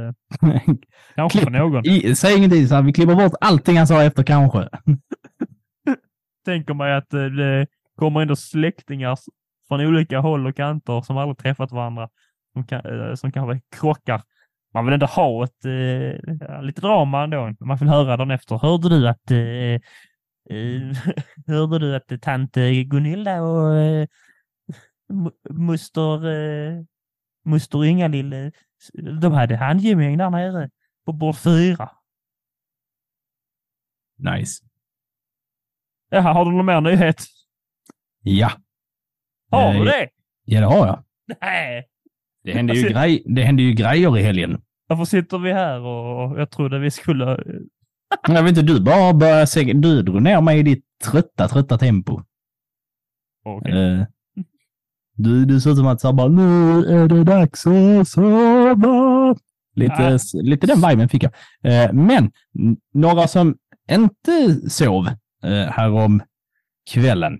eh, kanske för Klipp. någon. I, säg ingenting, så här, vi klipper bort allting han sa efter kanske. tänker mig att eh, det kommer ändå släktingar från olika håll och kanter som aldrig träffat varandra som, kan, eh, som kanske krockar. Man vill ändå ha ett, eh, ja, lite drama ändå. Man vill höra dagen efter. Hörde du att eh, eh, hörde du att tant eh, Gunilla och eh, moster eh, moster Ingalill de hade handgemäng där nere på bord fyra. Nice. Jaha, har du någon mer nyhet? Ja. Har du Eh, det? Ja, det har jag. Nej. Det händer ju, Alltså- grej, det ju grejer i helgen. Varför sitter vi här och jag trodde vi skulle... Jag vet inte, du bara började se, du drog ner mig i ditt trötta, trötta tempo. Okej. Eh, du, du ser ut som att så bara, nu är det dags att sova. Lite, Ah. lite den viben fick jag. Eh, men några som inte sov eh, härom kvällen,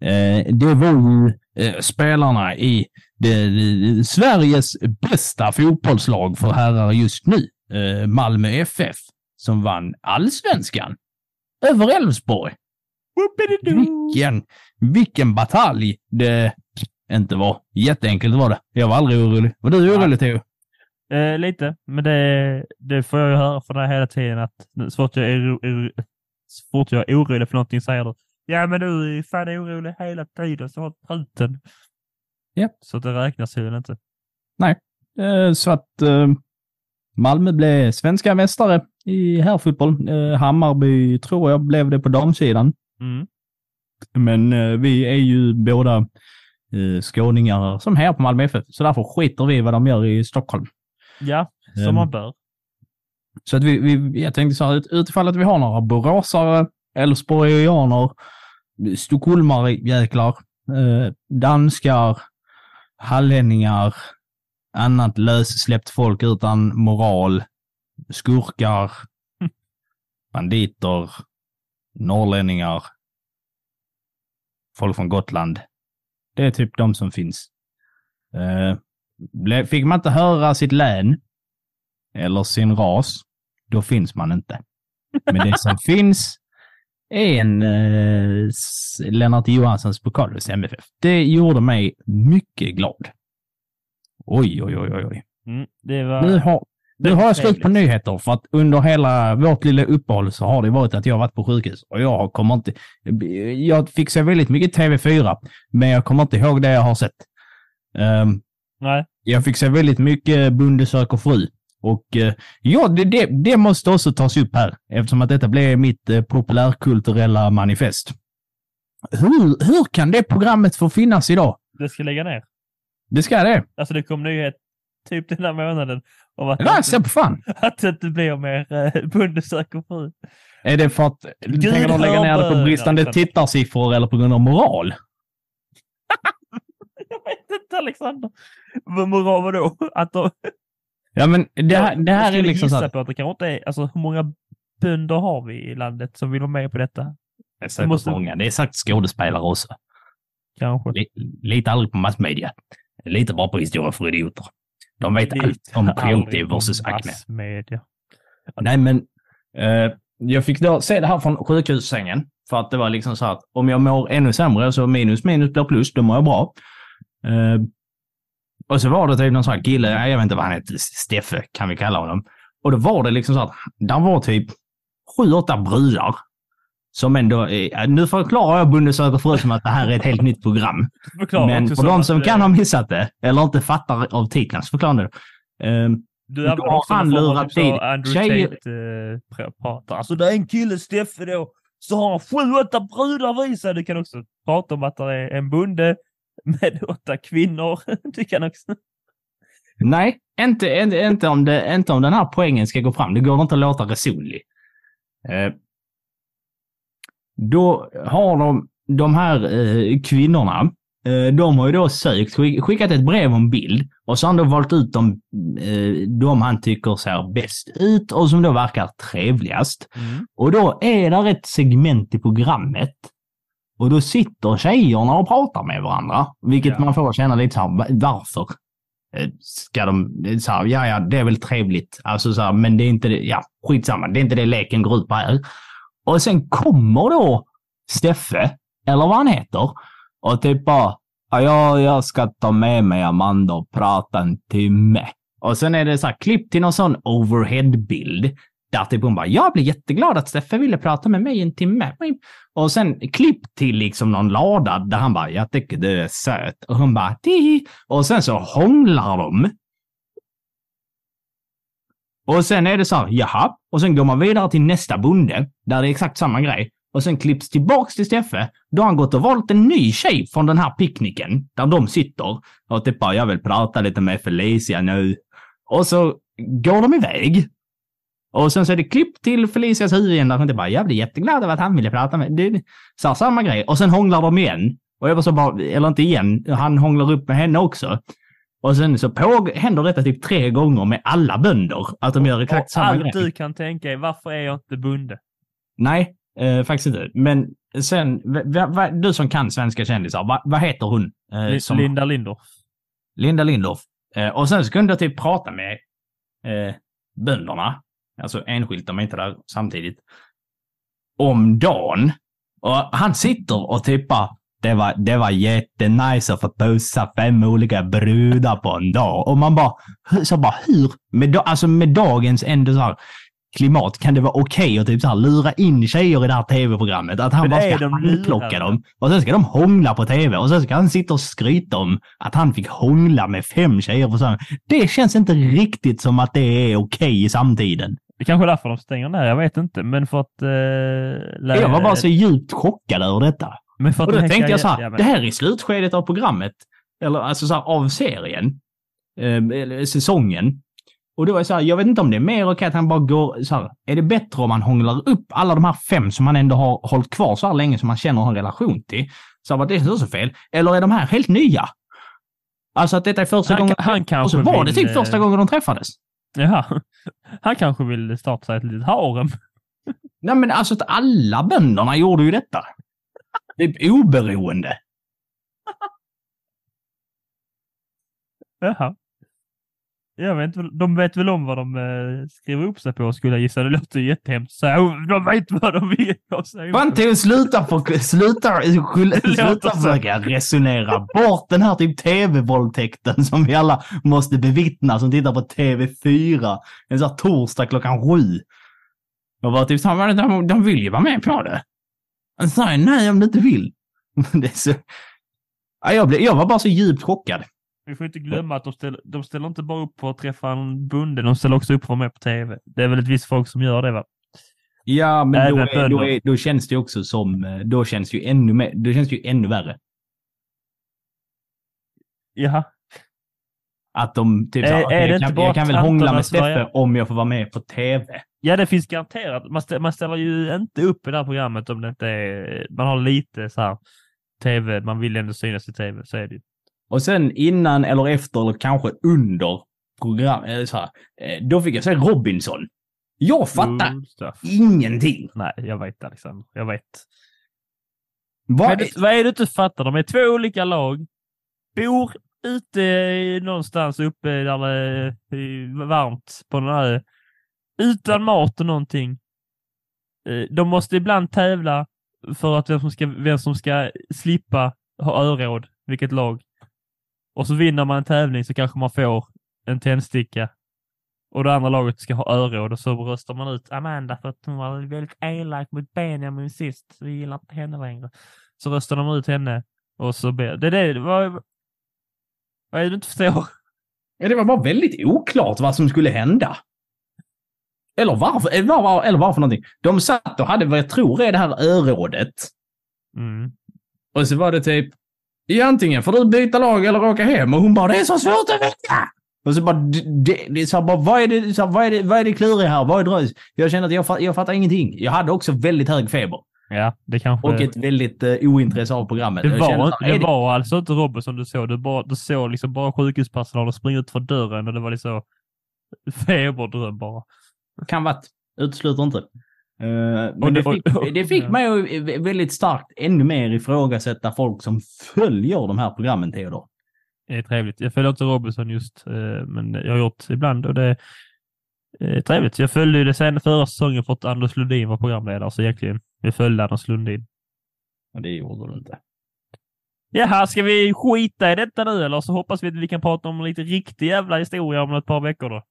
eh, det var ju eh, spelarna i det, det, Sveriges bästa fotbollslag för herrar just nu, eh, Malmö FF, som vann allsvenskan över Elfsborg. Vilken, vilken batalj det inte var. Jätteenkelt var det. Jag var aldrig orolig. Var du orolig Theo? Eh, lite, men det, det får jag ju höra från dig hela tiden att så fort jag är, oro- så fort jag är orolig för någonting säger du Ja, men du är fan orolig hela tiden, så håll truten. Ja. Så det räknas ju inte. Eh, Så att eh, Malmö blev svenska mästare i herrfotboll. Eh, Hammarby tror jag blev det på damsidan. Mm. Men vi är ju båda skåningar som här på Malmö FF, så därför skiter vi i vad de gör i Stockholm. Ja, som Ehm, man bör. Så att vi, vi, jag tänkte så här, ut- utifall att vi har några boråsare, Älvsborgianer, stockholmare jäklar, eh, danskar, hallänningar, annat lössläppt folk utan moral, skurkar, banditer, norrlänningar, folk från Gotland. Det är typ de som finns. Eh, fick man inte höra sitt län eller sin ras, då finns man inte. Men det som finns en eh, Lennart Johanssons pokal hos MFF. Det gjorde mig mycket glad. Oj, oj, oj, oj. Mm, det var... Nu har, nu har jag slut på nyheter för att under hela vårt lilla uppehåll så har det varit att jag varit på sjukhus och jag kommer inte... Jag fick se väldigt mycket TV4, men jag kommer inte ihåg det jag har sett. Ehm, Nej. jag fick se väldigt mycket Bonde söker fru. Och eh, ja, det, det, måste också tas upp här eftersom att detta blev mitt eh, populärkulturella manifest. Hur, hur kan det programmet få finnas idag? Det ska lägga ner. Det ska det. Alltså det kom nyhet typ den här månaden om att, Ja, se på fan. att det inte blir mer eh, Bonde söker fru. Är det för att Gud tänker de lägga ner det på bristande Alexander. tittarsiffror eller på grund av moral? Jag vet inte Alexander. Vad moral vadå? Att de, Ja, men det här, det här är liksom så att... på att det kanske inte är, alltså hur många bönder har vi i landet som vill vara med på detta? Det är säkert måste- många. Det är sagt skådespelare också. Kanske. Li- Lite aldrig på massmedia. Lite bara på historia för idioter. De vet Lite allt om aldrig versus Acme. massmedia. Nej, men eh, jag fick då se det här från sjukhussängen. För att det var liksom så att om jag mår ännu sämre så minus minus blir plus, då mår jag bra. Eh, och så var det typ någon sån här kille, jag vet inte vad han heter, Steffe kan vi kalla honom. Och då var det liksom så att där var typ sju, åtta brudar. Som ändå, är, nu förklarar jag Bonde söker fru som att det här är ett helt nytt program. Förklara Men för de som kan ha missat det, eller inte fattar av titeln, så förklara nu. Ehm, Du har också han lurat typ Andrew tjejer- eh, pratar. Alltså det är en kille, Steffe då, så har han sju, åtta brudar sig. Du kan också prata om att det är en bonde med åtta kvinnor. Du kan också... nej, inte, inte, inte, om det, inte om den här poängen ska gå fram. Det går inte att låta resonlig. Eh, då har de, de här eh, kvinnorna, eh, de har ju då sökt, skick, skickat ett brev och en bild och så har han då valt ut de, eh, de han tycker ser bäst ut och som då verkar trevligast. Och då är där ett segment i programmet och då sitter tjejerna och pratar med varandra, vilket Ja. man får känna lite så här, va- varför? Eh, Ska de, så här, ja, ja, det är väl trevligt, alltså så här, men det är inte det, ja, skitsamma, det är inte det leken går ut på här. Och sen kommer då Steffe, eller vad han heter, och typ bara, ja, jag, jag ska ta med mig Amanda och prata en timme. Och sen är det så här klipp till någon sån overhead-bild där typ hon bara, jag blir jätteglad att Steffe ville prata med mig en timme. Och sen klipp till liksom någon lada där han bara, jag tycker du är söt. Och hon bara, Tihi. Och sen så hånglar de. Och sen är det så här, jaha. Och sen går man vidare till nästa bonde, där det är exakt samma grej. Och sen klipps tillbaks till Steffe. Då har han gått och valt en ny tjej från den här picknicken, där de sitter. Och typ bara, jag vill prata lite med Felicia nu. Och så går de iväg. Och sen så är det klipp till Felicias huvud igen där hon typ bara, jag blir jätteglad över att han ville prata med är så här, samma grej. Och sen hånglar de igen. Och jag var så bara, eller inte igen, han hånglar upp med henne också. Och sen så på, händer detta typ tre gånger med alla bönder. Att de gör exakt Och samma allt grej. du kan tänka är, varför är jag inte bonde? Nej, eh, faktiskt inte. Men sen, va, va, du som kan svenska kändisar, va, vad heter hon? Eh, som, Linda Lindorff. Linda Lindorff. Eh, och sen så kunde jag typ prata med eh, bönderna, alltså enskilt, de är inte där samtidigt, om dagen. Och han sitter och bara, det var, det var jättenice att få pussa fem olika brudar på en dag. Och man bara, så bara hur, med, alltså med dagens ändå så här klimat, kan det vara okej att typ så här lura in tjejer i det här tv-programmet? Att han Men bara ska de handplocka lurade? dem och sen ska de hångla på tv och sen ska han sitta och skryta om att han fick hångla med fem tjejer på samma. Det känns inte riktigt som att det är okej i samtiden. Det kanske är därför de stänger ner, jag vet inte. Men för att... Eh, Jag var bara så djupt chockad över detta. men för att Och då tänkte jag så här, ja, men- det här är slutskedet av programmet. Eller alltså så här, av serien. Eh, säsongen. Och då är det så här, jag vet inte om det är mer okej att han bara går så här, är det bättre om man hånglar upp alla de här fem som man ändå har hållit kvar så här länge som man känner en relation till? Så var det är så fel. Eller är de här helt nya? Alltså att detta är första Han, gången... han och så var det typ första eh, gången de träffades. Jaha. Han kanske vill starta sig ett litet harem. Nej men alltså att alla bönderna gjorde ju detta. Typ oberoende. Jaha. Jag vet inte, de vet väl om vad de eh, skriver upp sig på skulle jag gissa. Det låter jättehemskt att säga. Oh, de vet vad de vill ha sig Fan upp. till sluta, för, sluta, sluta, så. försöka resonera bort den här typ tv-våldtäkten som vi alla måste bevittna som tittar på TV4 en sån här torsdag klockan sju. Och bara typ så här, "Men de, de vill ju vara med på det. Säg nej om du inte vill. Det är så... Ja, jag, blev, jag var bara så djupt chockad. Vi får inte glömma att de ställer, de ställer inte bara upp för att träffa en bonde, de ställer också upp för att vara med på TV. Det är väl ett visst folk som gör det va? Ja, men då, är, då, är, då känns det också som, eh, då känns det ju ännu mer, då känns det ju ännu värre. Jaha. Att de typ Är- såhär, är jag, kan, jag kan väl hångla med? Steffe om jag får vara med på TV. Ja, det finns garanterat. Man, stä, man ställer ju inte upp i det här programmet om det inte är... Man har lite så här TV, man vill ändå synas i TV, så är det ju. Och sen innan eller efter eller kanske under program, eh, så här, eh, då fick jag se Robinson. Jag fattar ingenting. Nej, jag vet Alexander. Jag vet. Vad är, det, vad är det du inte fattar? De är två olika lag. Bor ute någonstans uppe där det är varmt på någon ö. Utan mat och någonting. Eh, De måste ibland tävla för att vem som ska, vem som ska slippa ha öråd, vilket lag. Och så vinner man en tävling så kanske man får en tändsticka. Och det andra laget ska ha öråd och så röstar man ut Amanda för att hon var väldigt elak mot Benjamin sist. Vi gillar inte henne längre. Så röstar de ut henne och så ber... Det är det. Vad, vad är det du inte förstår? ja, det var bara väldigt oklart vad som skulle hända. Eller varför, eller var, eller varför någonting. De satt och hade vad jag tror är det här örådet. Mm. Och så var det typ, ja, antingen får du byta lag eller åka hem. Och hon bara, det är så svårt att veta. Och så bara, det, det, så bara vad är det, så, vad är det, vad är det kluriga här? Vad är dröjs? Jag känner att jag, jag fattar ingenting. Jag hade också väldigt hög feber. Ja, det kanske... Och ett väldigt uh, ointresse av programmet. det var, här, det det- var alltså inte Robinson du såg. Du, bara, du såg liksom bara sjukhuspersonalen springa ut för dörren och det var liksom feberdröm bara. Kan vara. Utesluter inte. Eh, men det, fick, det fick mig väldigt starkt ännu mer ifrågasätta folk som följer de här programmen, Theodor. Det är trevligt. Jag följer inte Robinson just, eh, men jag har gjort ibland och det är trevligt. Jag följde ju det sen förra säsongen för att Anders Lundin var programledare, så egentligen jag följde Anders Lundin. Och det gjorde du inte. Jaha, ska vi skita i detta nu eller så hoppas vi att vi kan prata om lite riktig jävla historia om ett par veckor då?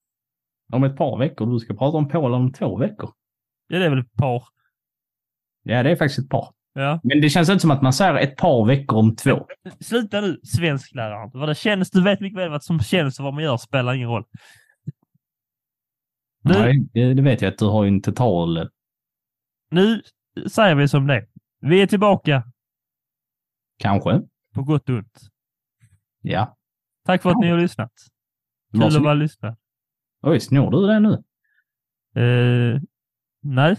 Om ett par veckor. Du ska prata om Polen om två veckor. Ja, det är väl ett par. Ja, det är faktiskt ett par. Ja. Men det känns inte som att man säger ett par veckor om två. Sluta nu, svenskläraren. Vad det känns, du vet mycket väl vad som känns och vad man gör spelar ingen roll. Nu- Nej, det, det vet jag att du har ju en total... Nu säger vi som det. Vi är tillbaka Kanske. på gott och ont. Ja. Tack för att ni har lyssnat. Kul att vara lyssnad. Oj, snor du det nu? Eh, nej,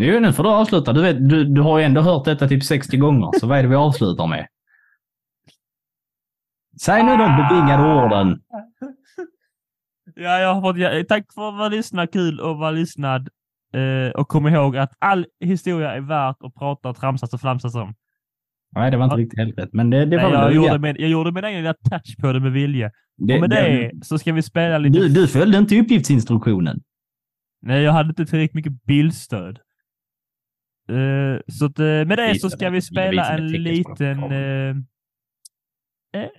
Jo, nu får du avsluta. Du, vet, du, du har ju ändå hört detta typ 60 gånger, så vad är det vi avslutar med? Säg nu de bevingade orden. Ja, jag har fått, ja, tack för att vara lyssnad. Kul att vara lyssnad. Eh, och kom ihåg att all historia är värt att prata, tramsas och flamsas om. Nej, det var inte Ja. riktigt helt rätt, men det, det Nej, var jag, väl gjorde med, jag gjorde min egen lilla touch på det med vilje. Det- och med det- det, så ska vi spela lite... Du, du följde inte uppgiftsinstruktionen. Nej, jag hade inte tillräckligt mycket bildstöd. Eh, så att, eh, med det så ska vi spela en liten... eh,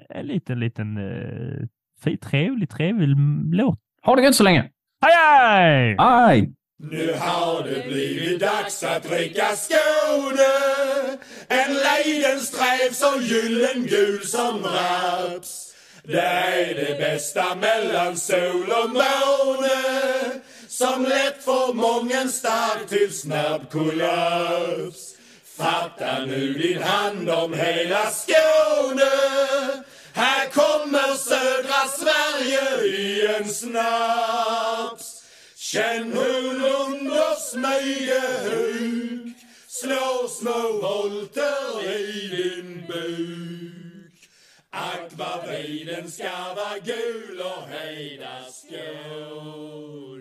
en liten, liten... Uh, trevlig, trevlig låt. Ha det gött så länge! Hej, hej! Aj! Nu har det blivit dags att dricka Skåne En Leidensträv så gyllengul som raps det är det bästa mellan sol och måne Som lätt får mången stark till snabb kollaps. Fatta nu din hand om hela Skåne. Här kommer södra Sverige i en snaps. Känn hur lund och smygehuk, slår små volter i din buk. Ack vad vriden ska vara gul och hejda skål